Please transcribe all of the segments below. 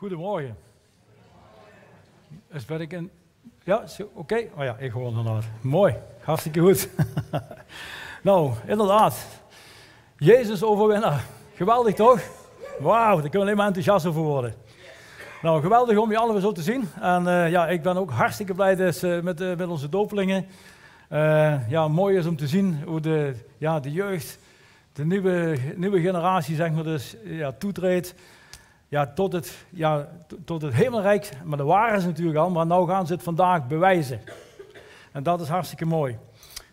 Goedemorgen. Is ben ik in. Ja, oké. Oh ja, ik hoor inderdaad. Mooi, hartstikke goed. nou, inderdaad. Jezus overwinnaar. Geweldig toch? Wauw, daar kunnen we alleen maar enthousiast over worden. Nou, geweldig om je allemaal zo te zien. En uh, ja, ik ben ook hartstikke blij dus, met, uh, met onze dopelingen. ja, mooi is om te zien hoe de, ja, de jeugd, de nieuwe, nieuwe generatie, zeg maar, dus ja, toetreedt ja, tot, het, ja, tot het hemelrijk. Maar dat waren ze natuurlijk al, maar nu gaan ze het vandaag bewijzen. En dat is hartstikke mooi.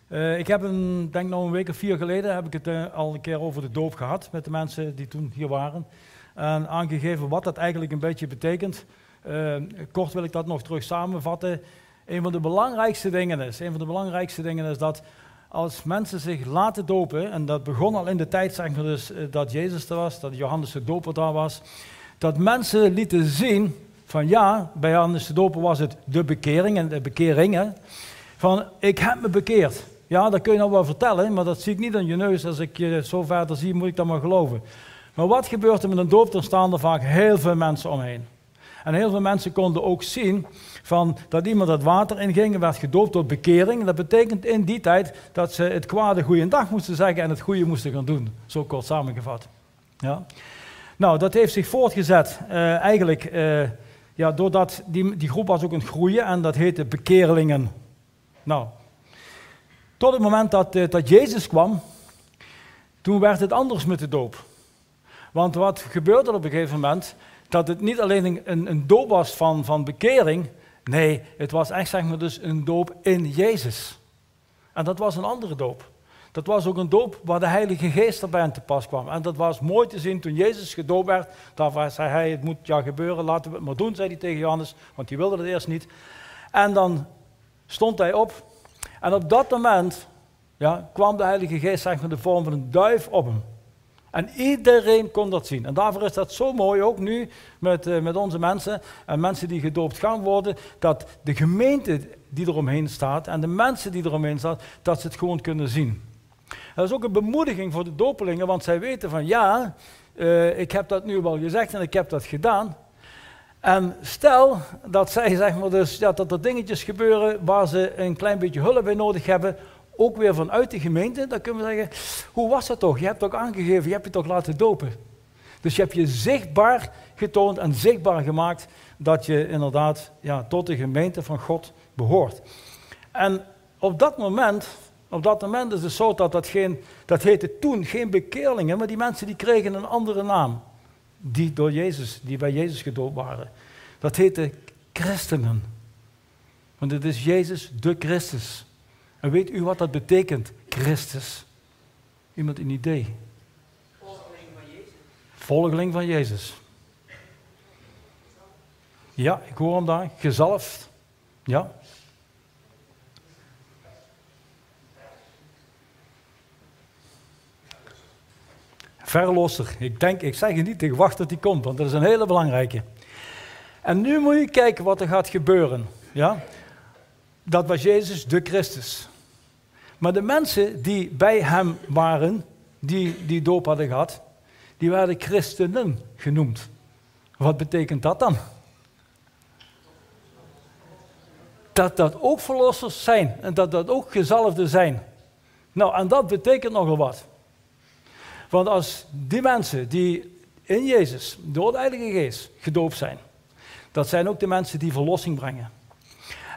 Uh, ik heb een, denk nou een week of vier geleden, heb ik het uh, al een keer over de doop gehad met de mensen die toen hier waren. En aangegeven wat dat eigenlijk een beetje betekent. Uh, kort wil ik dat nog terug samenvatten. Een van de belangrijkste dingen is, een van de belangrijkste dingen is dat als mensen zich laten dopen, en dat begon al in de tijd zeg maar dus, dat Jezus er was, dat Johannes de doper daar was, dat mensen lieten zien van ja, bij Johannes de was het de bekering en de bekeringen. Van ik heb me bekeerd. Ja, dat kun je nou wel vertellen, maar dat zie ik niet aan je neus. Als ik je zo verder zie, moet ik dat maar geloven. Maar wat gebeurt er met een doop? Dan staan er vaak heel veel mensen omheen. En heel veel mensen konden ook zien van dat iemand het water inging en werd gedoopt tot bekering. Dat betekent in die tijd dat ze het kwade goede dag moesten zeggen en het goede moesten gaan doen. Zo kort samengevat. Ja. Nou, dat heeft zich voortgezet uh, eigenlijk uh, ja, doordat die, die groep was ook aan het groeien en dat heette bekeerlingen. Nou, tot het moment dat, uh, dat Jezus kwam, toen werd het anders met de doop. Want wat gebeurde er op een gegeven moment? Dat het niet alleen een, een doop was van, van bekering, nee, het was echt zeg maar dus een doop in Jezus. En dat was een andere doop. Dat was ook een doop waar de Heilige Geest erbij aan te pas kwam. En dat was mooi te zien toen Jezus gedoopt werd. Daar zei hij, het moet ja gebeuren, laten we het maar doen, zei hij tegen Johannes, want die wilde het eerst niet. En dan stond hij op. En op dat moment ja, kwam de Heilige Geest zeg de vorm van een duif op hem. En iedereen kon dat zien. En daarvoor is dat zo mooi, ook nu met, uh, met onze mensen en mensen die gedoopt gaan worden, dat de gemeente die eromheen staat en de mensen die eromheen staan, dat ze het gewoon kunnen zien. Dat is ook een bemoediging voor de dopelingen, want zij weten van ja, uh, ik heb dat nu wel gezegd en ik heb dat gedaan. En stel dat zij zeg maar dus, ja, dat er dingetjes gebeuren waar ze een klein beetje hulp bij nodig hebben, ook weer vanuit de gemeente, dan kunnen we zeggen, hoe was dat toch? Je hebt toch aangegeven, je hebt je toch laten dopen. Dus je hebt je zichtbaar getoond en zichtbaar gemaakt dat je inderdaad ja, tot de gemeente van God behoort. En op dat moment op dat moment is het zo dat dat geen, dat heette toen geen bekeerlingen, maar die mensen die kregen een andere naam. Die door Jezus, die bij Jezus gedoopt waren. Dat heette christenen. Want het is Jezus de Christus. En weet u wat dat betekent, Christus? Iemand een idee? Volgeling van Jezus. Volgeling van Jezus. Ja, ik hoor hem daar. Gezalfd. Ja. Verlosser. Ik denk, ik zeg je niet, ik wacht tot die komt, want dat is een hele belangrijke. En nu moet je kijken wat er gaat gebeuren. Ja? Dat was Jezus de Christus. Maar de mensen die bij hem waren, die die doop hadden gehad, die werden christenen genoemd. Wat betekent dat dan? Dat dat ook verlossers zijn en dat dat ook gezalfden zijn. Nou, en dat betekent nogal wat. Want als die mensen die in Jezus door de Heilige Geest gedoopt zijn, dat zijn ook de mensen die verlossing brengen.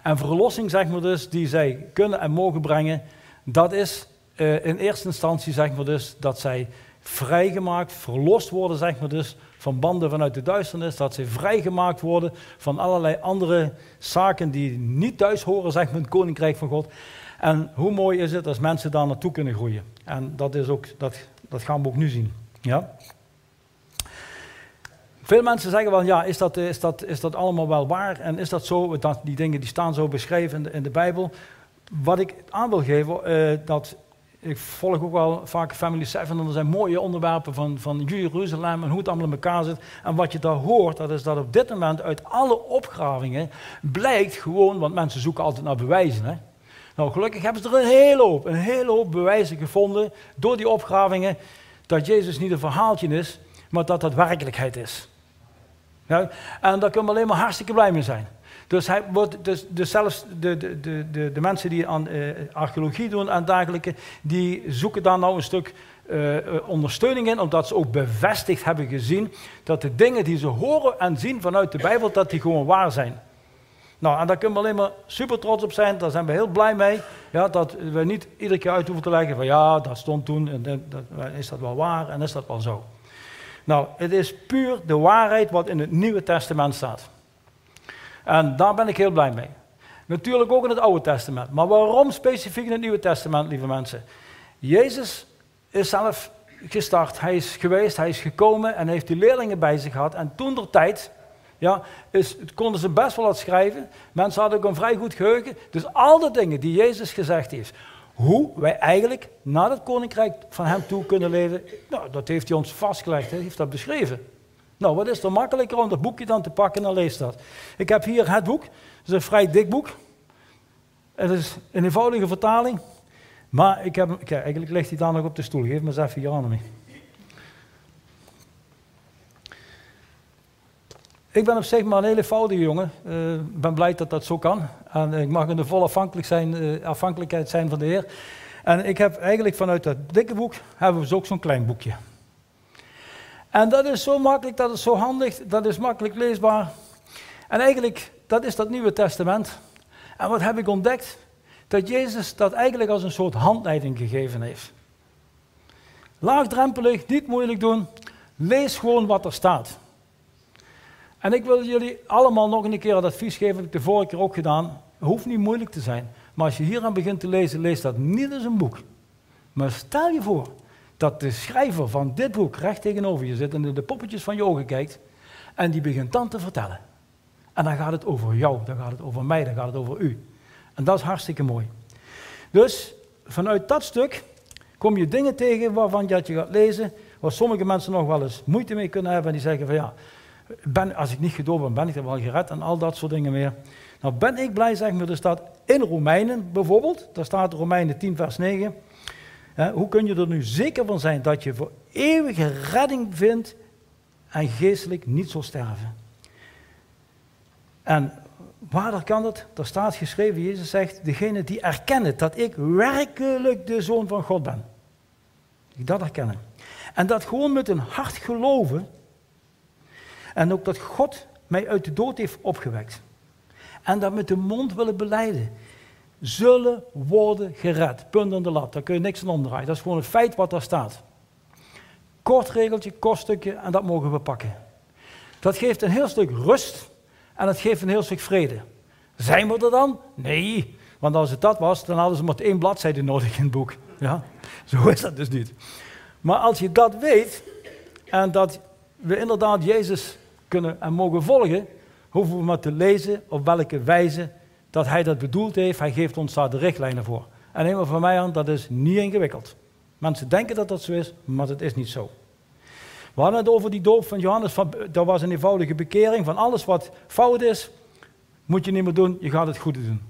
En verlossing, zeg maar dus, die zij kunnen en mogen brengen, dat is uh, in eerste instantie, zeg maar dus, dat zij vrijgemaakt, verlost worden, zeg maar dus, van banden vanuit de duisternis, dat ze vrijgemaakt worden van allerlei andere zaken die niet thuis horen, zeg maar, in het Koninkrijk van God. En hoe mooi is het als mensen daar naartoe kunnen groeien. En dat, is ook, dat dat gaan we ook nu zien. Ja? Veel mensen zeggen wel, ja, is dat, is, dat, is dat allemaal wel waar? En is dat zo? Dat, die dingen die staan zo beschreven in de, Bijbel. Wat ik aan wil geven, uh, dat ik volg ook wel vaak Family 7 en er zijn mooie onderwerpen van, van Jeruzalem en hoe het allemaal in elkaar zit. En wat je daar hoort, dat is dat op dit moment uit alle opgravingen blijkt gewoon, want mensen zoeken altijd naar bewijzen, hè, nou, gelukkig hebben ze er een hele hoop, een hele hoop bewijzen gevonden door die opgravingen dat Jezus niet een verhaaltje is, maar dat dat werkelijkheid is. En daar kunnen we alleen maar hartstikke blij mee zijn. Dus, hij wordt, dus, dus zelfs de, de, de, de, mensen die aan uh, archeologie doen en dergelijke, die zoeken daar nou een stuk uh, ondersteuning in, omdat ze ook bevestigd hebben gezien dat de dingen die ze horen en zien vanuit de Bijbel, dat die gewoon waar zijn. Nou, en daar kunnen we alleen maar super trots op zijn, daar zijn we heel blij mee, ja, dat we niet iedere keer uit hoeven te leggen van ja, dat stond toen, en dat, is dat wel waar en is dat wel zo. Nou, het is puur de waarheid wat in het Nieuwe Testament staat. En daar ben ik heel blij mee. Natuurlijk ook in het Oude Testament. Maar waarom specifiek in het Nieuwe Testament, lieve mensen? Jezus is zelf gestart. Hij is geweest, hij is gekomen en heeft die leerlingen bij zich gehad. En toen der tijd, ja, is, konden ze best wel wat schrijven. Mensen hadden ook een vrij goed geheugen. Dus al de dingen die Jezus gezegd heeft, hoe wij eigenlijk naar het koninkrijk van hem toe kunnen leven, nou, dat heeft hij ons vastgelegd, hij heeft dat beschreven. Nou, wat is er makkelijker om dat boekje dan te pakken en lees dat. Ik heb hier het boek, het is een vrij dik boek. Het is een eenvoudige vertaling, maar ik heb, kijk, eigenlijk ligt hij daar nog op de stoel. Geef me eens even je handen mee. Ik ben op zich maar een hele eenvoudige jongen. Eh, ik ben blij dat dat zo kan. En ik mag in de volle afhankelijk zijn, uh, afhankelijkheid zijn van de Heer. En ik heb eigenlijk vanuit dat dikke boek, hebben we dus ook zo'n klein boekje. En dat is zo makkelijk, dat is zo handig, dat is makkelijk leesbaar. En eigenlijk, dat is dat Nieuwe Testament. En wat heb ik ontdekt? Dat Jezus dat eigenlijk als een soort handleiding gegeven heeft. Laagdrempelig, niet moeilijk doen. Lees gewoon wat er staat. En ik wil jullie allemaal nog een keer het advies geven, heb ik de vorige keer ook gedaan. Het hoeft niet moeilijk te zijn. Maar als je hier aan begint te lezen, lees dat niet als een boek. Maar stel je voor dat de schrijver van dit boek recht tegenover je zit en in de poppetjes van je ogen kijkt. En die begint dan te vertellen. En dan gaat het over jou, dan gaat het over mij, dan gaat het over u. En dat is hartstikke mooi. Dus vanuit dat stuk kom je dingen tegen waarvan je, je gaat lezen, waar sommige mensen nog wel eens moeite mee kunnen hebben. En die zeggen van ja, ben, als ik niet gedoopt ben, ben ik er wel gered en al dat soort dingen meer. Nou ben ik blij, zeg maar, er staat in Romeinen bijvoorbeeld, daar staat Romeinen 10 vers 9. hoe kun je er nu zeker van zijn dat je voor eeuwige redding vindt en geestelijk niet zal sterven? En waar kan het? Er staat geschreven, Jezus zegt, degene die erkennen dat ik werkelijk de Zoon van God ben. Die dat erkennen. En dat gewoon met een hart geloven. En ook dat God mij uit de dood heeft opgewekt. En dat met de mond willen beleiden. Zullen worden gered. Punt aan de lat. Daar kun je niks aan omdraaien. Dat is gewoon het feit wat daar staat. Kort regeltje, kort stukje en dat mogen we pakken. Dat geeft een heel stuk rust en het geeft een heel stuk vrede. Zijn we er dan? Nee. Want als het dat was, dan hadden ze maar één bladzijde nodig in het boek. Ja? Zo is dat dus niet. Maar als je dat weet en dat we inderdaad Jezus kunnen en mogen volgen, hoeven we maar te lezen op welke wijze dat hij dat bedoeld heeft. Hij geeft ons daar de richtlijnen voor. En neem van mij aan, dat is niet ingewikkeld. Mensen denken dat dat zo is, maar dat is niet zo. We hadden het over die doop van Johannes. Van, dat was een eenvoudige bekering van alles wat fout is, moet je niet meer doen, je gaat het goede doen.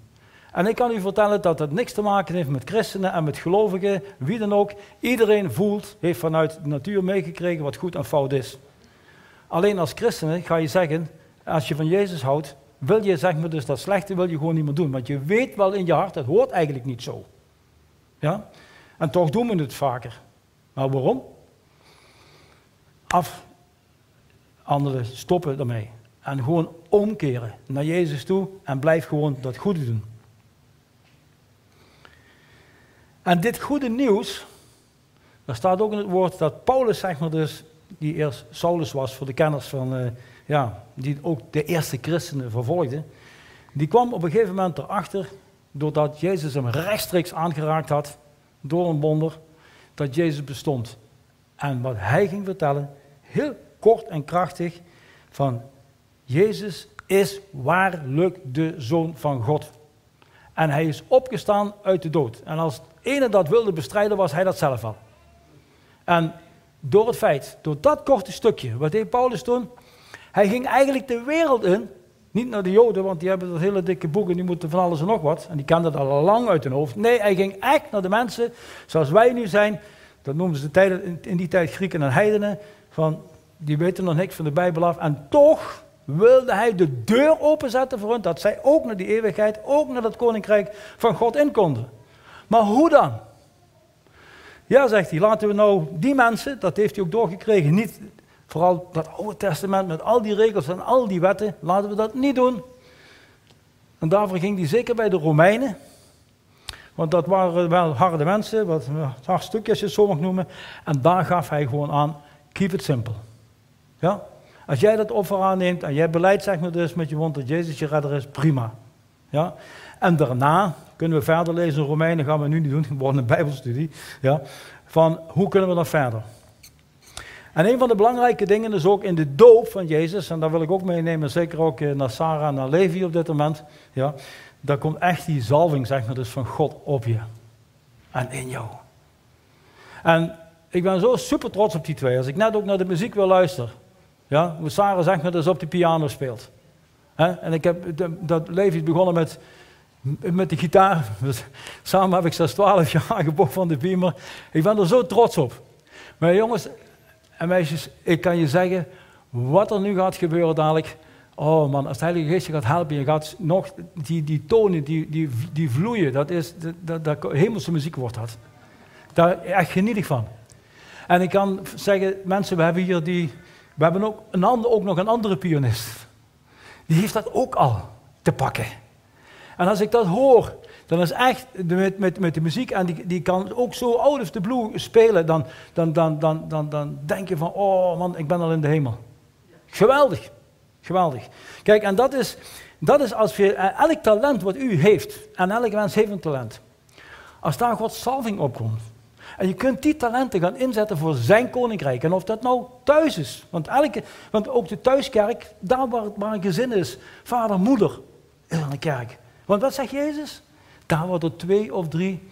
En ik kan u vertellen dat dat niks te maken heeft met christenen en met gelovigen, wie dan ook. Iedereen voelt, heeft vanuit de natuur meegekregen wat goed en fout is. Alleen als christenen ga je zeggen, als je van Jezus houdt, wil je zeg maar dus dat slechte wil je gewoon niet meer doen. Want je weet wel in je hart, het hoort eigenlijk niet zo. Ja? En toch doen we het vaker. Maar waarom? Af, anderen stoppen ermee. En gewoon omkeren naar Jezus toe en blijf gewoon dat goede doen. En dit goede nieuws, daar staat ook in het woord dat Paulus, zeg maar dus, die eerst Saulus was voor de kenners van, uh, ja, die ook de eerste christenen vervolgde, die kwam op een gegeven moment erachter, doordat Jezus hem rechtstreeks aangeraakt had, door een wonder, dat Jezus bestond. En wat hij ging vertellen, heel kort en krachtig, van Jezus is waarlijk de Zoon van God. En hij is opgestaan uit de dood. En als het ene dat wilde bestrijden, was hij dat zelf al. En door het feit, door dat korte stukje, wat deed Paulus toen? Hij ging eigenlijk de wereld in, niet naar de Joden, want die hebben dat hele dikke boek en die moeten van alles en nog wat. En die kenden dat al lang uit hun hoofd. Nee, hij ging echt naar de mensen zoals wij nu zijn. Dat noemden ze in die tijd Grieken en heidenen. Van die weten nog niks van de Bijbel af. En toch wilde hij de deur openzetten voor hen, dat zij ook naar die eeuwigheid, ook naar dat koninkrijk van God in konden. Maar hoe dan? Ja, zegt hij, laten we nou die mensen, dat heeft hij ook doorgekregen, niet vooral dat Oude Testament met al die regels en al die wetten, laten we dat niet doen. En daarvoor ging hij zeker bij de Romeinen, want dat waren wel harde mensen, wat hartstukjes je zo mag noemen. En daar gaf hij gewoon aan, keep it simple. Ja? Als jij dat offer aanneemt en jij beleid zeg maar dus met je mond dat Jezus je redder is, prima. Ja? En daarna kunnen we verder lezen in Romeinen, gaan we nu niet doen, gewoon een bijbelstudie. Ja? Van hoe kunnen we dan verder? En een van de belangrijke dingen is ook in de doop van Jezus, en daar wil ik ook meenemen, zeker ook naar Sarah en naar Levi op dit moment. Ja, daar komt echt die zalving, zeg maar, dus van God op je. En in jou. En ik ben zo super trots op die twee. Als ik net ook naar de muziek wil luisteren. Ja, hoe Sarah zeg maar dus op de piano speelt. En ik heb, dat Levi is begonnen met, met de gitaar. Samen heb ik zelfs 12 jaar geboren van de Beamer. Ik ben er zo trots op. Maar jongens en meisjes, ik kan je zeggen, wat er nu gaat gebeuren dadelijk. Oh man, als de Heilige Geest je gaat helpen, je gaat nog die, die tonen, die, die, die vloeien, dat is, dat, dat, hemelse muziek wordt dat. Daar echt geniet ik van. En ik kan zeggen, mensen, we hebben hier die, we hebben ook, een ook nog een andere pianist. Die heeft dat ook al te pakken. En als ik dat hoor, dan is echt met, met, met de muziek, en die, die kan ook zo out of the blue spelen, dan, dan, dan, dan, dan, dan denk je van, oh man, ik ben al in de hemel. Geweldig, geweldig. Kijk, en dat is, dat is als je, eh, elk talent wat u heeft, en elk mens heeft een talent, als daar Gods salving op komt, en je kunt die talenten gaan inzetten voor zijn koninkrijk. En of dat nou thuis is. Want, elke, want ook de thuiskerk, daar waar, waar een gezin is, vader, moeder, is een kerk. Want wat zegt Jezus? Daar waar er twee of drie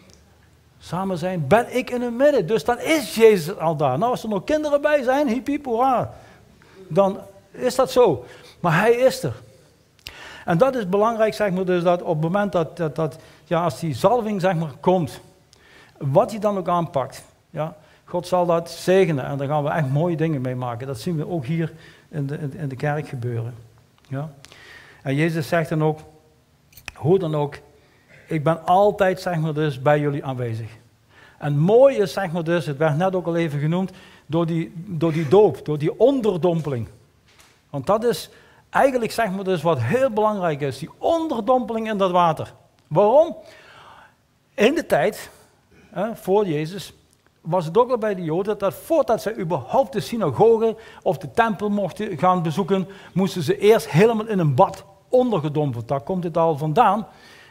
samen zijn, ben ik in het midden. Dus dan is Jezus al daar. Nou, als er nog kinderen bij zijn, hiep. Dan is dat zo. Maar hij is er. En dat is belangrijk, zeg maar, dus dat op het moment dat, dat, dat ja, als die zalving, zeg maar, komt, wat hij dan ook aanpakt, ja, God zal dat zegenen en daar gaan we echt mooie dingen mee maken. Dat zien we ook hier in de, in de kerk gebeuren. Ja. En Jezus zegt dan ook, hoe dan ook, ik ben altijd zeg maar dus bij jullie aanwezig. En mooi is zeg maar dus, het werd net ook al even genoemd, door die, door die doop, door die onderdompeling. Want dat is eigenlijk zeg maar dus wat heel belangrijk is, die onderdompeling in dat water. Waarom? In de tijd, hè, voor Jezus, was het ook al bij de Joden dat voordat ze überhaupt de synagoge of de tempel mochten gaan bezoeken, moesten ze eerst helemaal in een bad ondergedompeld. Daar komt het al vandaan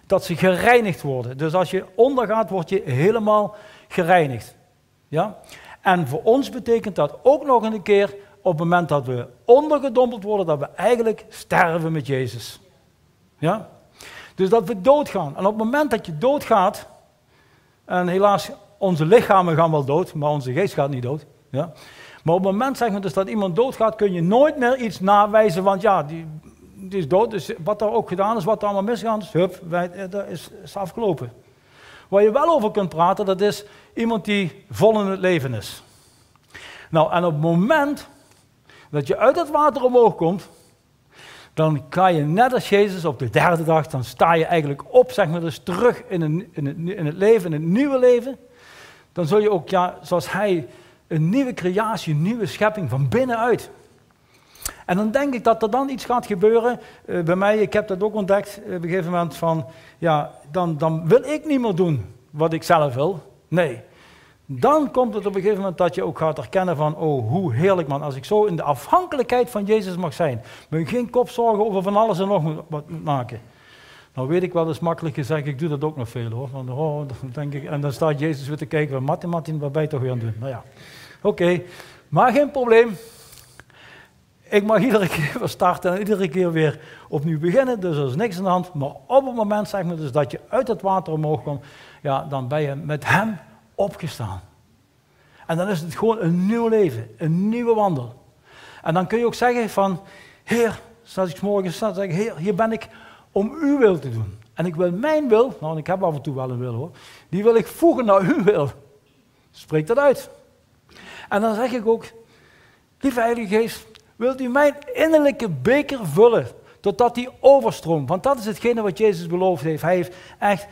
dat ze gereinigd worden. Dus als je ondergaat, word je helemaal gereinigd. Ja? En voor ons betekent dat ook nog een keer op het moment dat we ondergedompeld worden, dat we eigenlijk sterven met Jezus. Ja? Dus dat we doodgaan. En op het moment dat je doodgaat, en helaas, onze lichamen gaan wel dood, maar onze geest gaat niet dood. Ja? Maar op het moment zeg we dus dat iemand doodgaat, kun je nooit meer iets nawijzen, want ja, die, die is dood. Dus wat er ook gedaan is, wat er allemaal misgaan is, hup, wij, eh, dat is, afgelopen. Waar je wel over kunt praten, dat is iemand die vol in het leven is. Nou, en op het moment dat je uit het water omhoog komt, dan kan je net als Jezus op de derde dag, dan sta je eigenlijk op, zeg maar, dus terug in, een, in, het, in het leven, in het nieuwe leven. Dan zul je ook, ja, zoals hij, een nieuwe creatie, een nieuwe schepping van binnenuit. En dan denk ik dat er dan iets gaat gebeuren. Uh, bij mij, ik heb dat ook ontdekt uh, op een gegeven moment van, ja, dan, dan wil ik niet meer doen wat ik zelf wil. Nee. Dan komt het op een gegeven moment dat je ook gaat erkennen van, oh, hoe heerlijk man, als ik zo in de afhankelijkheid van Jezus mag zijn. Me geen kopzorgen over van alles en nog wat moet maken. Nou weet ik wel, dat is makkelijk gezegd, ik doe dat ook nog veel hoor. Oh, denk ik, en dan staat Jezus weer te kijken, Martin, wat ben je toch weer aan het doen? Nou ja, oké, maar geen probleem. Ik mag iedere keer weer starten en iedere keer weer opnieuw beginnen, dus er is niks aan de hand. Maar op het moment zeg maar dus dat je uit het water omhoog komt, ja, dan ben je met hem opgestaan. En dan is het gewoon een nieuw leven, een nieuwe wandel. En dan kun je ook zeggen van, Heer, zoals ik morgen sta, zeg ik, Heer, hier ben ik om uw wil te doen. En ik wil mijn wil, nou ik heb af en toe wel een wil hoor, die wil ik voegen naar uw wil. Spreek dat uit. En dan zeg ik ook, lieve Heilige Geest, wilt u mijn innerlijke beker vullen totdat die overstroomt? Want dat is hetgene wat Jezus beloofd heeft. Hij heeft echt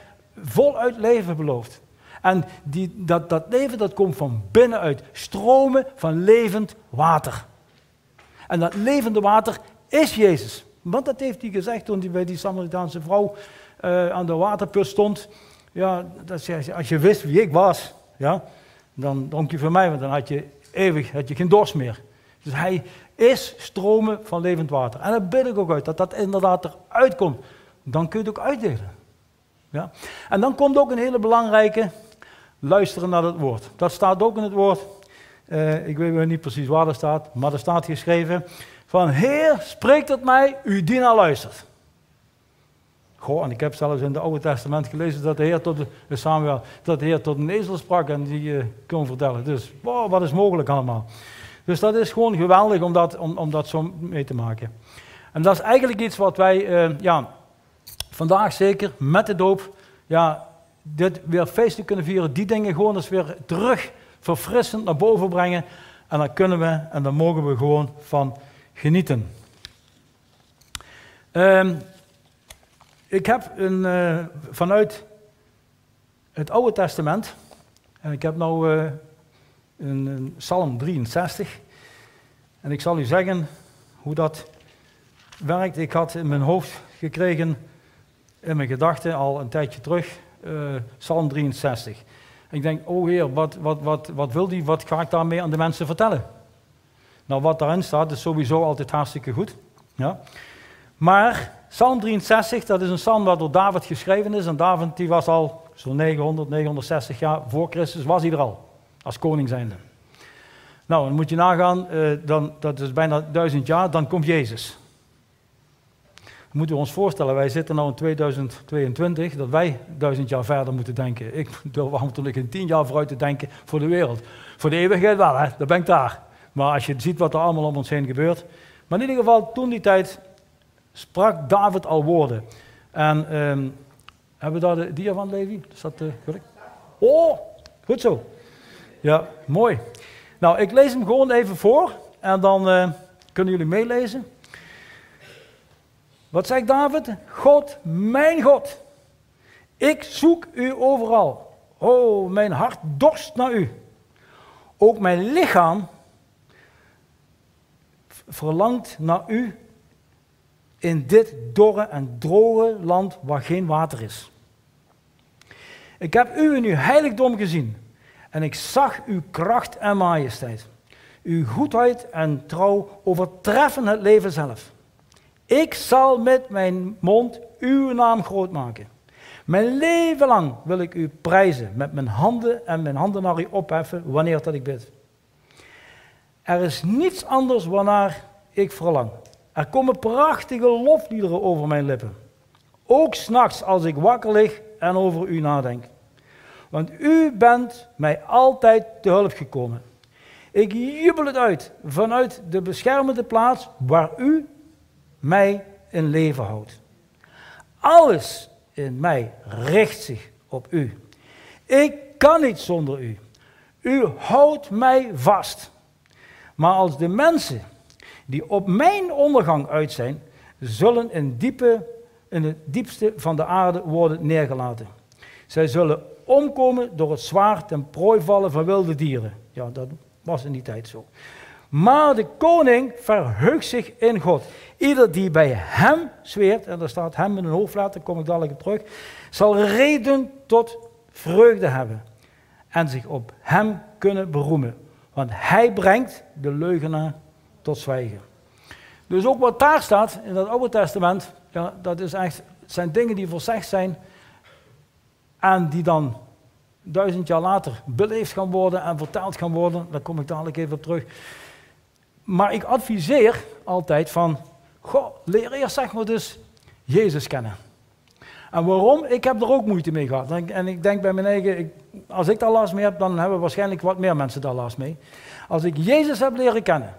voluit leven beloofd. En die, dat, dat leven dat komt van binnenuit. Stromen van levend water. En dat levende water is Jezus. Want dat heeft hij gezegd toen hij bij die Samaritaanse vrouw uh, aan de waterput stond. Ja, dat als je wist wie ik was, ja, dan dronk je van mij, want dan had je eeuwig had je geen dorst meer. Dus hij is stromen van levend water. En daar bid ik ook uit, dat dat inderdaad eruit komt. Dan kun je het ook uitdelen. Ja? En dan komt ook een hele belangrijke, luisteren naar het woord. Dat staat ook in het woord. Uh, ik weet niet precies waar dat staat, maar er staat geschreven van Heer, spreekt tot mij, uw dienaar luistert. Goh, en ik heb zelfs in het Oude Testament gelezen dat de Heer tot de, Samuel, dat de Heer tot een ezel sprak en die uh, kon vertellen. Dus, wat is mogelijk allemaal. Dus dat is gewoon geweldig om dat, om, om dat zo mee te maken. En dat is eigenlijk iets wat wij, uh, ja, vandaag zeker met de doop, ja, dit weer feesten kunnen vieren, die dingen gewoon eens weer terug verfrissend naar boven brengen. En dan kunnen we en dan mogen we gewoon van genieten. Um, ik heb een, uh, vanuit het Oude Testament, en ik heb nu uh, een, Psalm 63, en ik zal u zeggen hoe dat werkt. Ik had in mijn hoofd gekregen, in mijn gedachten al een tijdje terug, uh, Psalm 63. En ik denk, oh Heer, wat, wat, wat, wat wil die, wat ga ik daarmee aan de mensen vertellen? Nou, wat daarin staat is sowieso altijd hartstikke goed. Ja. Maar Psalm 63, dat is een psalm dat door David geschreven is. En David die was al zo'n 900, 960 jaar voor Christus, was hij er al. Als koning zijnde. Nou, dan moet je nagaan, uh, dan, dat is bijna duizend jaar, dan komt Jezus. Dan moeten we ons voorstellen, wij zitten nu in 2022, dat wij duizend jaar verder moeten denken. Ik durf natuurlijk in tien jaar vooruit te denken voor de wereld. Voor de eeuwigheid wel, hè? daar ben ik daar. Maar als je ziet wat er allemaal om ons heen gebeurt. Maar in ieder geval, toen die tijd sprak David al woorden. En um, hebben we daar de dia van, Levi? Is dat uh, correct? Oh, goed zo. Ja, mooi. Nou, ik lees hem gewoon even voor en dan uh, kunnen jullie meelezen. Wat zegt David? God, mijn God, ik zoek u overal. Oh, mijn hart dorst naar u. Ook mijn lichaam verlangt naar u in dit dorre en droge land waar geen water is. Ik heb u in uw heiligdom gezien en ik zag uw kracht en majesteit. Uw goedheid en trouw overtreffen het leven zelf. Ik zal met mijn mond uw naam groot maken. Mijn leven lang wil ik u prijzen, met mijn handen en mijn handen naar u opheffen wanneer dat ik bid. Er is niets anders waarnaar ik verlang. Er komen prachtige lofliederen over mijn lippen. Ook s'nachts als ik wakker lig en over u nadenk. Want u bent mij altijd te hulp gekomen. Ik jubel het uit vanuit de beschermende plaats waar u mij in leven houdt. Alles in mij richt zich op u. Ik kan niet zonder u. U houdt mij vast. Maar als de mensen die op mijn ondergang uit zijn, zullen in, diepe, in het diepste van de aarde worden neergelaten. Zij zullen omkomen door het zwaard en prooi vallen van wilde dieren. Ja, dat was in die tijd zo. Maar de koning verheugt zich in God. Ieder die bij hem zweert, en daar staat hem in een hoofdletter, kom ik dadelijk op terug, zal reden tot vreugde hebben. En zich op hem kunnen beroemen. Want hij brengt de leugenaar tot zwijgen. Dus ook wat daar staat in het Oude Testament, ja, dat is echt, zijn dingen die voorzegd zijn en die dan duizend jaar later beleefd gaan worden en verteld gaan worden. Daar kom ik dadelijk even op terug. Maar ik adviseer altijd van, goh, leer eerst zeg maar dus Jezus kennen. En waarom? Ik heb er ook moeite mee gehad. En ik denk bij mijn eigen, ik, als ik daar last mee heb, dan hebben waarschijnlijk wat meer mensen daar last mee. Als ik Jezus heb leren kennen,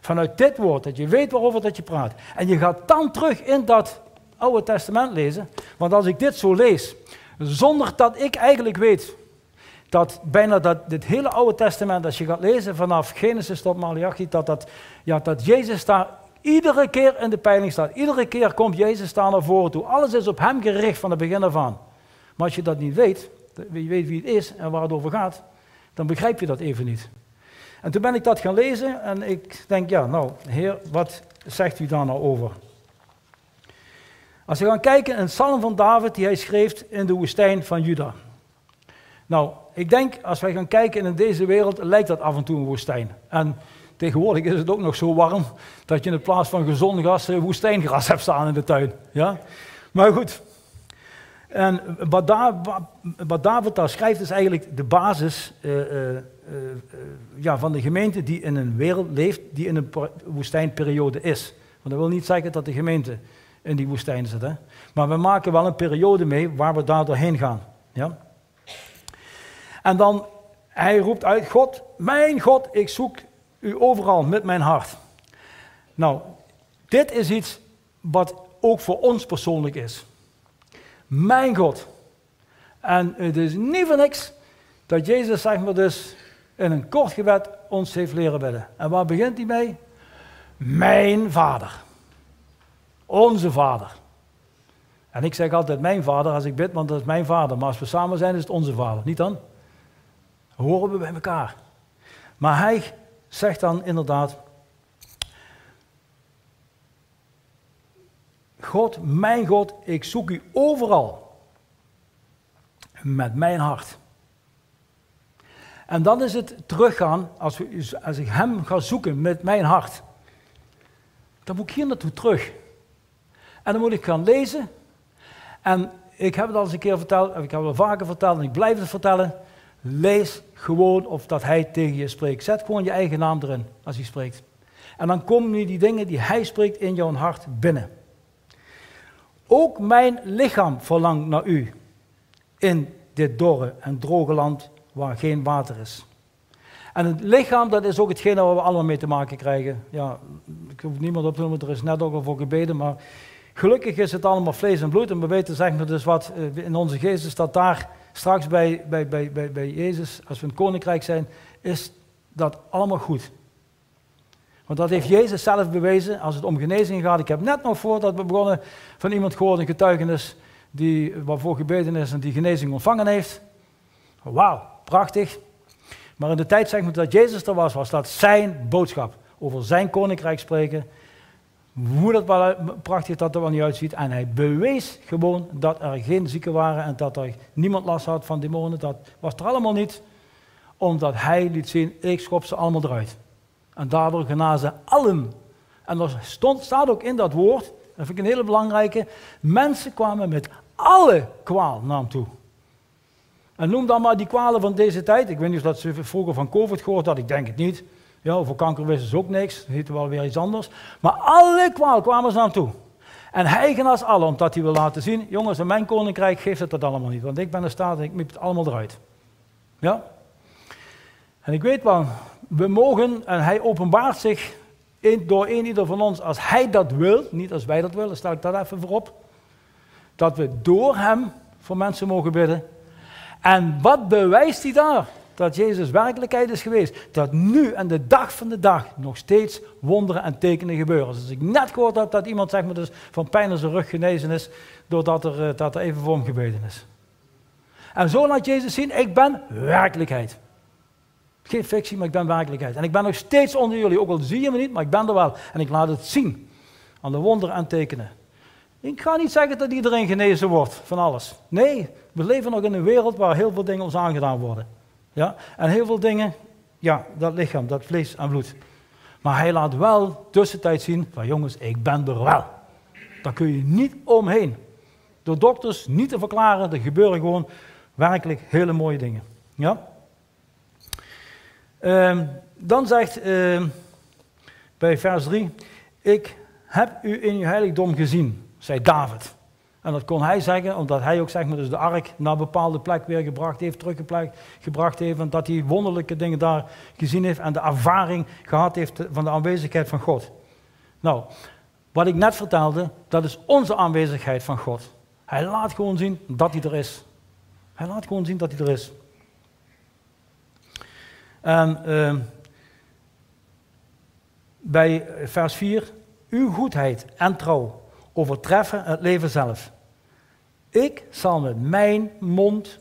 vanuit dit woord, dat je weet waarover dat je praat. En je gaat dan terug in dat Oude Testament lezen. Want als ik dit zo lees, zonder dat ik eigenlijk weet dat bijna dat, dit hele Oude Testament, als je gaat lezen vanaf Genesis tot Malachi, dat, dat, ja, dat Jezus daar iedere keer in de peiling staat. Iedere keer komt Jezus daar naar voren toe. Alles is op hem gericht van het begin af aan. Maar als je dat niet weet, je weet wie het is en waar het over gaat, dan begrijp je dat even niet. En toen ben ik dat gaan lezen en ik denk, ja, nou, Heer, wat zegt u daar nou over? Als we gaan kijken in het Psalm van David, die hij schreef in de woestijn van Juda. Nou, ik denk, als wij gaan kijken in deze wereld, lijkt dat af en toe een woestijn. En tegenwoordig is het ook nog zo warm dat je in plaats van gezond gas eh, woestijngras hebt staan in de tuin. Ja? Maar goed. En wat, wat David daar schrijft is eigenlijk de basis uh, uh, ja, van de gemeente die in een wereld leeft die in een woestijnperiode is. Want dat wil niet zeggen dat de gemeente in die woestijn zit. Hè? Maar we maken wel een periode mee waar we daar doorheen gaan. Ja? En dan, hij roept uit, God, mijn God, ik zoek u overal met mijn hart. Nou, dit is iets wat ook voor ons persoonlijk is. Mijn God. En het is niet voor niks dat Jezus, zeg maar dus, in een kort gebed ons heeft leren bidden. En waar begint hij mee? Mijn vader. Onze vader. En ik zeg altijd mijn vader als ik bid, want dat is mijn vader. Maar als we samen zijn, is het onze vader. Niet dan? Horen we bij elkaar. Maar hij zegt dan inderdaad: God, mijn God, ik zoek u overal. Met mijn hart. En dan is het teruggaan, als, we, als ik hem ga zoeken met mijn hart. Dan moet ik hier naartoe terug. En dan moet ik gaan lezen. En ik heb het al eens een keer verteld, ik heb het wel vaker verteld en ik blijf het vertellen. Lees gewoon of dat hij tegen je spreekt. Zet gewoon je eigen naam erin als hij spreekt. En dan komen nu die dingen die hij spreekt in jouw hart binnen. Ook mijn lichaam verlangt naar u in dit dorre en droge land waar geen water is. En het lichaam, dat is ook hetgene waar we allemaal mee te maken krijgen. Ja, ik hoef niemand op te noemen, er is net ook al voor gebeden, maar gelukkig is het allemaal vlees en bloed. En we weten zeg maar dus wat eh, in onze geest is dat daar straks bij, bij, bij, bij, bij Jezus, als we een koninkrijk zijn, is dat allemaal goed. Want dat heeft Jezus zelf bewezen als het om genezing gaat. Ik heb net nog voordat we begonnen van iemand gehoord, een getuigenis, die, waarvoor gebeden is en die genezing ontvangen heeft. Wauw, prachtig. Maar in de tijd zeg maar dat Jezus er was, was dat zijn boodschap. Over zijn koninkrijk spreken. Hoe dat wel, prachtig dat er wel niet uitziet. En hij bewees gewoon dat er geen zieken waren en dat er niemand last had van demonen. Dat was er allemaal niet. Omdat hij liet zien, ik schop ze allemaal eruit. En daardoor genazen allen. En er stond, staat ook in dat woord, dat vind ik een hele belangrijke, mensen kwamen met alle kwaal naar hem toe. En noem dan maar die kwalen van deze tijd. Ik weet niet of dat ze vroeger van COVID gehoord had, ik denk het niet. Ja, over kanker wisten ze ook niks, heette wel weer iets anders. Maar alle kwaal kwamen ze hem toe. En hij genas alle, omdat hij wil laten zien, jongens, in mijn koninkrijk geeft het dat allemaal niet. Want ik ben in staat en ik miep het allemaal eruit. Ja? En ik weet wel, we mogen, en hij openbaart zich door een ieder van ons, als hij dat wil, niet als wij dat willen, stel ik dat even voorop, dat we door hem voor mensen mogen bidden. En wat bewijst hij daar? Dat Jezus werkelijkheid is geweest. Dat nu en de dag van de dag nog steeds wonderen en tekenen gebeuren. Dus als ik net gehoord heb dat iemand zeg maar, dus van pijn in zijn rug genezen is, doordat er, eh, dat er even voor gebeden is. En zo laat Jezus zien, ik ben werkelijkheid. Geen fictie, maar ik ben werkelijkheid. En ik ben nog steeds onder jullie, ook al zie je me niet, maar ik ben er wel. En ik laat het zien aan de wonderen en tekenen. Ik ga niet zeggen dat iedereen genezen wordt van alles. Nee, we leven nog in een wereld waar heel veel dingen ons aangedaan worden. Ja? En heel veel dingen, ja, dat lichaam, dat vlees en bloed. Maar hij laat wel tussentijd zien van jongens, ik ben er wel. Daar kun je niet omheen. Door dokters niet te verklaren, er gebeuren gewoon werkelijk hele mooie dingen. Ja? Ehm, dan zegt uh, bij vers 3, ik heb u in uw heiligdom gezien, zei David. En dat kon hij zeggen, omdat hij ook zeg maar, dus de ark naar een bepaalde plek weer gebracht heeft, teruggebracht heeft. En dat hij wonderlijke dingen daar gezien heeft en de ervaring gehad heeft van de aanwezigheid van God. Nou, wat ik net vertelde, dat is onze aanwezigheid van God. Hij laat gewoon zien dat hij er is. Hij laat gewoon zien dat hij er is. En ehm, bij vers 4, uw goedheid en trouw overtreffen het leven zelf. Ik zal met mijn mond,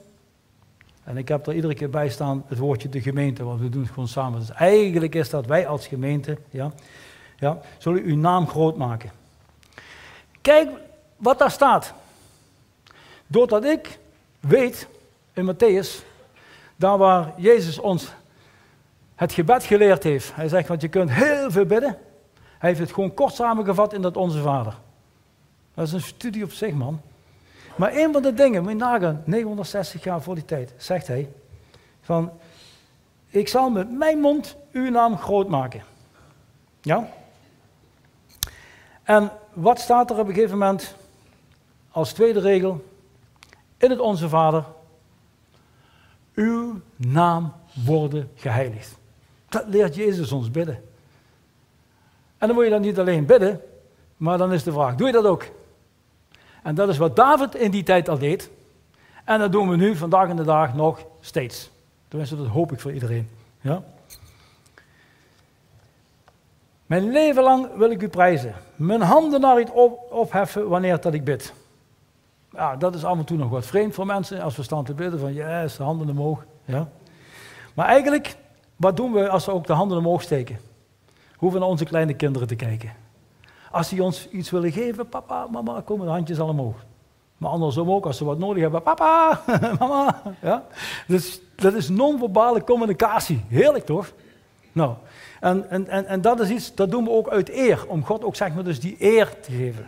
en ik heb er iedere keer bij staan het woordje de gemeente, want we doen het gewoon samen. Dus eigenlijk is dat wij als gemeente, ja, ja, zullen uw naam groot maken. Kijk wat daar staat. Doordat ik weet in Matthäus, daar waar Jezus ons het gebed geleerd heeft. Hij zegt, want je kunt heel veel bidden. Hij heeft het gewoon kort samengevat in dat Onze Vader. Dat is een studie op zich, man. Maar een van de dingen, moet nagaan, 960 jaar voor die tijd, zegt hij, van, ik zal met mijn mond uw naam groot maken. Ja? En wat staat er op een gegeven moment als tweede regel in het Onze Vader? Uw naam worden geheiligd. Dat leert Jezus ons bidden. En dan moet je dat niet alleen bidden, maar dan is de vraag, doe je dat ook? En dat is wat David in die tijd al deed. En dat doen we nu, vandaag in de dag, nog steeds. Tenminste, dat hoop ik voor iedereen. Ja? Mijn leven lang wil ik u prijzen. Mijn handen naar u op, opheffen wanneer dat ik bid. Ja, dat is af en toe nog wat vreemd voor mensen als we staan te bidden van yes, de handen omhoog. Ja. Maar eigenlijk, wat doen we als we ook de handen omhoog steken? Hoeven naar onze kleine kinderen te kijken. Als die ons iets willen geven, papa, mama, komen de handjes al omhoog. Maar andersom ook, als ze wat nodig hebben, papa, mama. Ja? Dus dat is non-verbale communicatie. Heerlijk toch? Nou, en, en, en, en dat is iets, dat doen we ook uit eer. Om God ook zeg maar dus die eer te geven.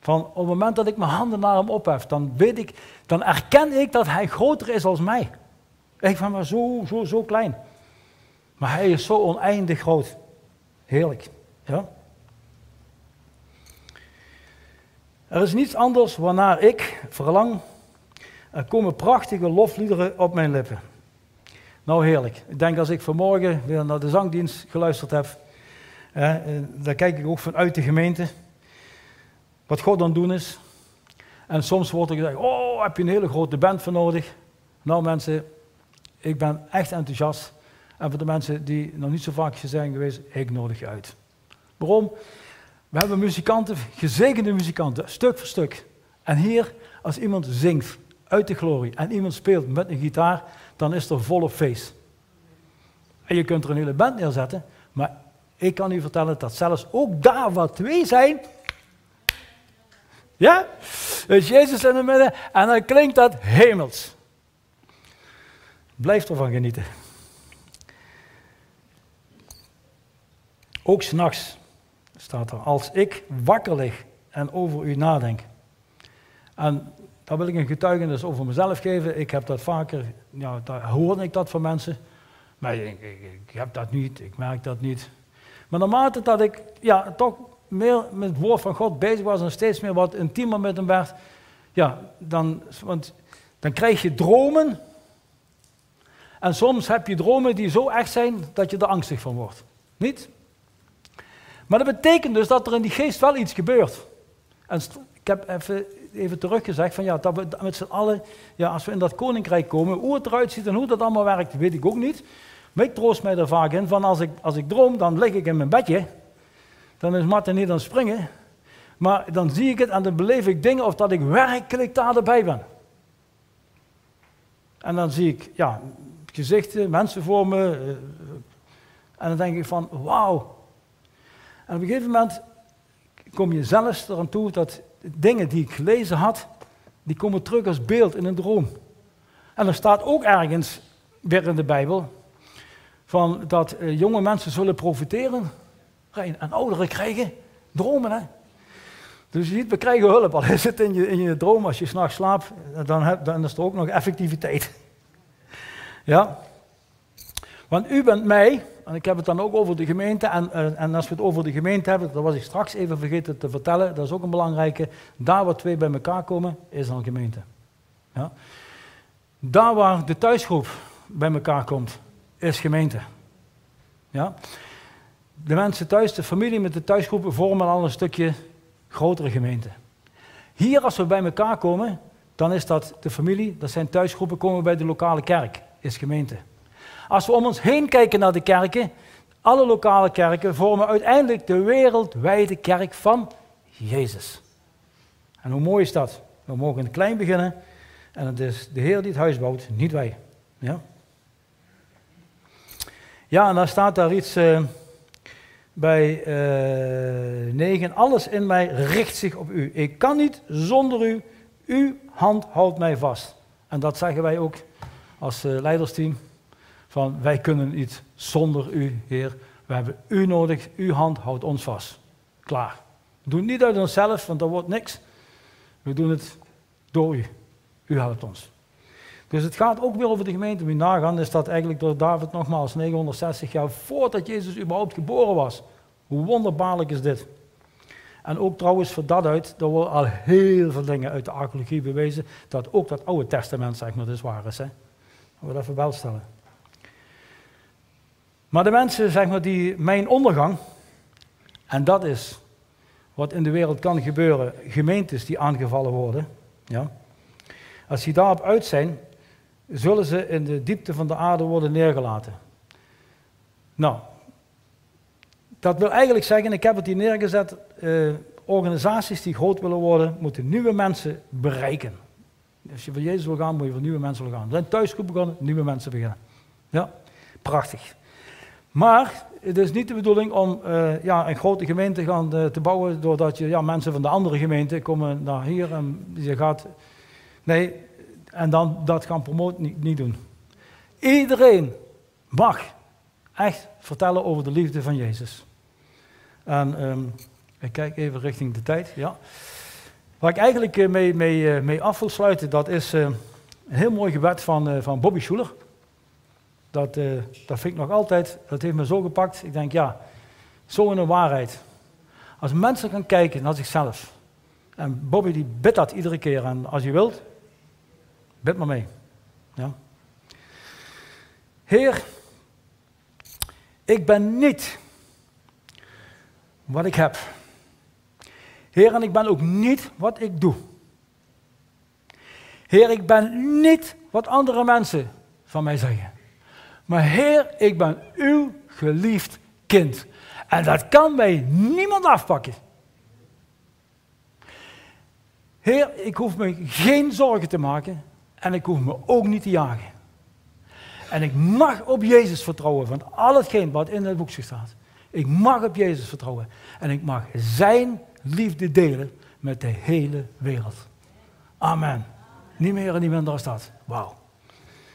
Van op het moment dat ik mijn handen naar hem ophef, dan weet ik, dan erken ik dat hij groter is als mij. Ik ben maar zo, zo, zo klein. Maar hij is zo oneindig groot. Heerlijk. Ja? Er is niets anders waarnaar ik verlang. Er komen prachtige lofliederen op mijn lippen. Nou, heerlijk. Ik denk als ik vanmorgen weer naar de zangdienst geluisterd heb, eh, dan kijk ik ook vanuit de gemeente wat God het doen is. En soms wordt er gezegd, oh, heb je een hele grote band voor nodig? Nou mensen, ik ben echt enthousiast. En voor de mensen die nog niet zo vaak zijn geweest, ik nodig je uit. Waarom? We hebben muzikanten, gezegende muzikanten, stuk voor stuk. En hier, als iemand zingt uit de glorie en iemand speelt met een gitaar, dan is er volle feest. En je kunt er een hele band neerzetten, maar ik kan u vertellen dat zelfs ook daar waar twee zijn, ja, is Jezus in het midden en dan klinkt dat hemels. Blijf ervan genieten. Ook s'nachts staat er, als ik wakker lig en over u nadenk. En daar wil ik een getuigenis over mezelf geven. Ik heb dat vaker, ja, daar hoorde ik dat van mensen. Maar ik, ik, heb dat niet, ik merk dat niet. Maar naarmate dat ik ja, toch meer met het woord van God bezig was en steeds meer wat intiemer met hem werd, ja, dan, want, dan krijg je dromen. En soms heb je dromen die zo echt zijn dat je er angstig van wordt. Niet? Maar dat betekent dus dat er in die geest wel iets gebeurt. En ik heb even, even teruggezegd van ja, dat we met z'n allen, ja, als we in dat koninkrijk komen, hoe het eruit ziet en hoe dat allemaal werkt, weet ik ook niet. Maar ik troost mij er vaak in van als ik, als ik droom, dan lig ik in mijn bedje. Dan is Martin niet aan het springen. Maar dan zie ik het en dan beleef ik dingen of dat ik werkelijk daarbij ben. En dan zie ik ja, gezichten, mensen voor me. Eh, en dan denk ik van, wauw, en op een gegeven moment kom je zelfs eraan toe dat dingen die ik gelezen had, die komen terug als beeld in een droom. En er staat ook ergens weer in de Bijbel van dat eh, jonge mensen zullen profiteren en ouderen krijgen dromen. Hè? Dus je ziet, we krijgen hulp. Al is het in je, in je droom als je s'nachts slaapt, dan, heb, dan is er ook nog effectiviteit. Ja? Want u bent mij, en ik heb het dan ook over de gemeente, en, eh, en als we het over de gemeente hebben, dat was ik straks even vergeten te vertellen, dat is ook een belangrijke, daar waar twee bij elkaar komen, is dan gemeente. Ja? Daar waar de thuisgroep bij elkaar komt, is gemeente. Ja? De mensen thuis, de familie met de thuisgroepen vormen al een stukje grotere gemeente. Hier, als we bij elkaar komen, dan is dat de familie, dat zijn thuisgroepen, komen bij de lokale kerk, is gemeente. Als we om ons heen kijken naar de kerken, alle lokale kerken vormen uiteindelijk de wereldwijde kerk van Jezus. En hoe mooi is dat? We mogen in het klein beginnen en het is de Heer die het huis bouwt, niet wij. Ja, ja en dan staat daar iets uh, bij uh, eh, 9. Alles in mij richt zich op u. Ik kan niet zonder u. Uw hand houdt mij vast. En dat zeggen wij ook als uh, leidersteam. Van wij kunnen niet zonder u, Heer. We hebben u nodig. Uw hand houdt ons vast. Klaar. We doen het niet uit onszelf, want dat wordt niks. We doen het door u. U helpt ons. Dus het gaat ook weer over de gemeente. Wie nagaan is dat eigenlijk door David nogmaals 960 jaar voordat Jezus überhaupt geboren was. Hoe wonderbaarlijk is dit? En ook trouwens voor dat uit, er worden al heel veel dingen uit de archeologie bewezen, dat ook dat Oude Testament zeg maar dus waar is. Hè? Dat we even wel stellen. Maar de mensen zeg maar die mijn ondergang, en dat is wat in de wereld kan gebeuren, gemeentes die aangevallen worden, ja, als die daarop uit zijn, zullen ze in de diepte van de aarde worden neergelaten. Nou, dat wil eigenlijk zeggen, ik heb het hier neergezet, uh, organisaties die groot willen worden, moeten nieuwe mensen bereiken. Als je voor Jezus wil gaan, moet je voor nieuwe mensen gaan. We zijn thuisgroep begonnen, nieuwe mensen beginnen. Ja, prachtig. Maar het is niet de bedoeling om uh, ja, een grote gemeente gaan, uh, te bouwen, doordat je ja, mensen van de andere gemeente komen naar hier en je gaat. Nee, en dan dat gaan promoten, niet, doen. Iedereen mag echt vertellen over de liefde van Jezus. En um, ik kijk even richting de tijd. Ja. Waar ik eigenlijk eh, mee, mee, eh, mee af wil sluiten, dat is een heel mooi gebed van, van Bobby Schuler. Dat, dat vind ik nog altijd, dat heeft me zo gepakt. Ik denk, ja, zo in de waarheid. Als mensen gaan kijken naar zichzelf. En Bobby die bidt dat iedere keer. En als je wilt, bid maar mee. Ja. Heer, ik ben niet wat ik heb. Heer, en ik ben ook niet wat ik doe. Heer, ik ben niet wat andere mensen van mij zeggen. Maar Heer, ik ben uw geliefd kind. En dat kan mij niemand afpakken. Heer, ik hoef me geen zorgen te maken en ik hoef me ook niet te jagen. En ik mag op Jezus vertrouwen van al hetgeen wat in het boekje staat. Ik mag op Jezus vertrouwen. En ik mag zijn liefde delen met de hele wereld. Amen. Niet meer en niet minder als dat. Wauw.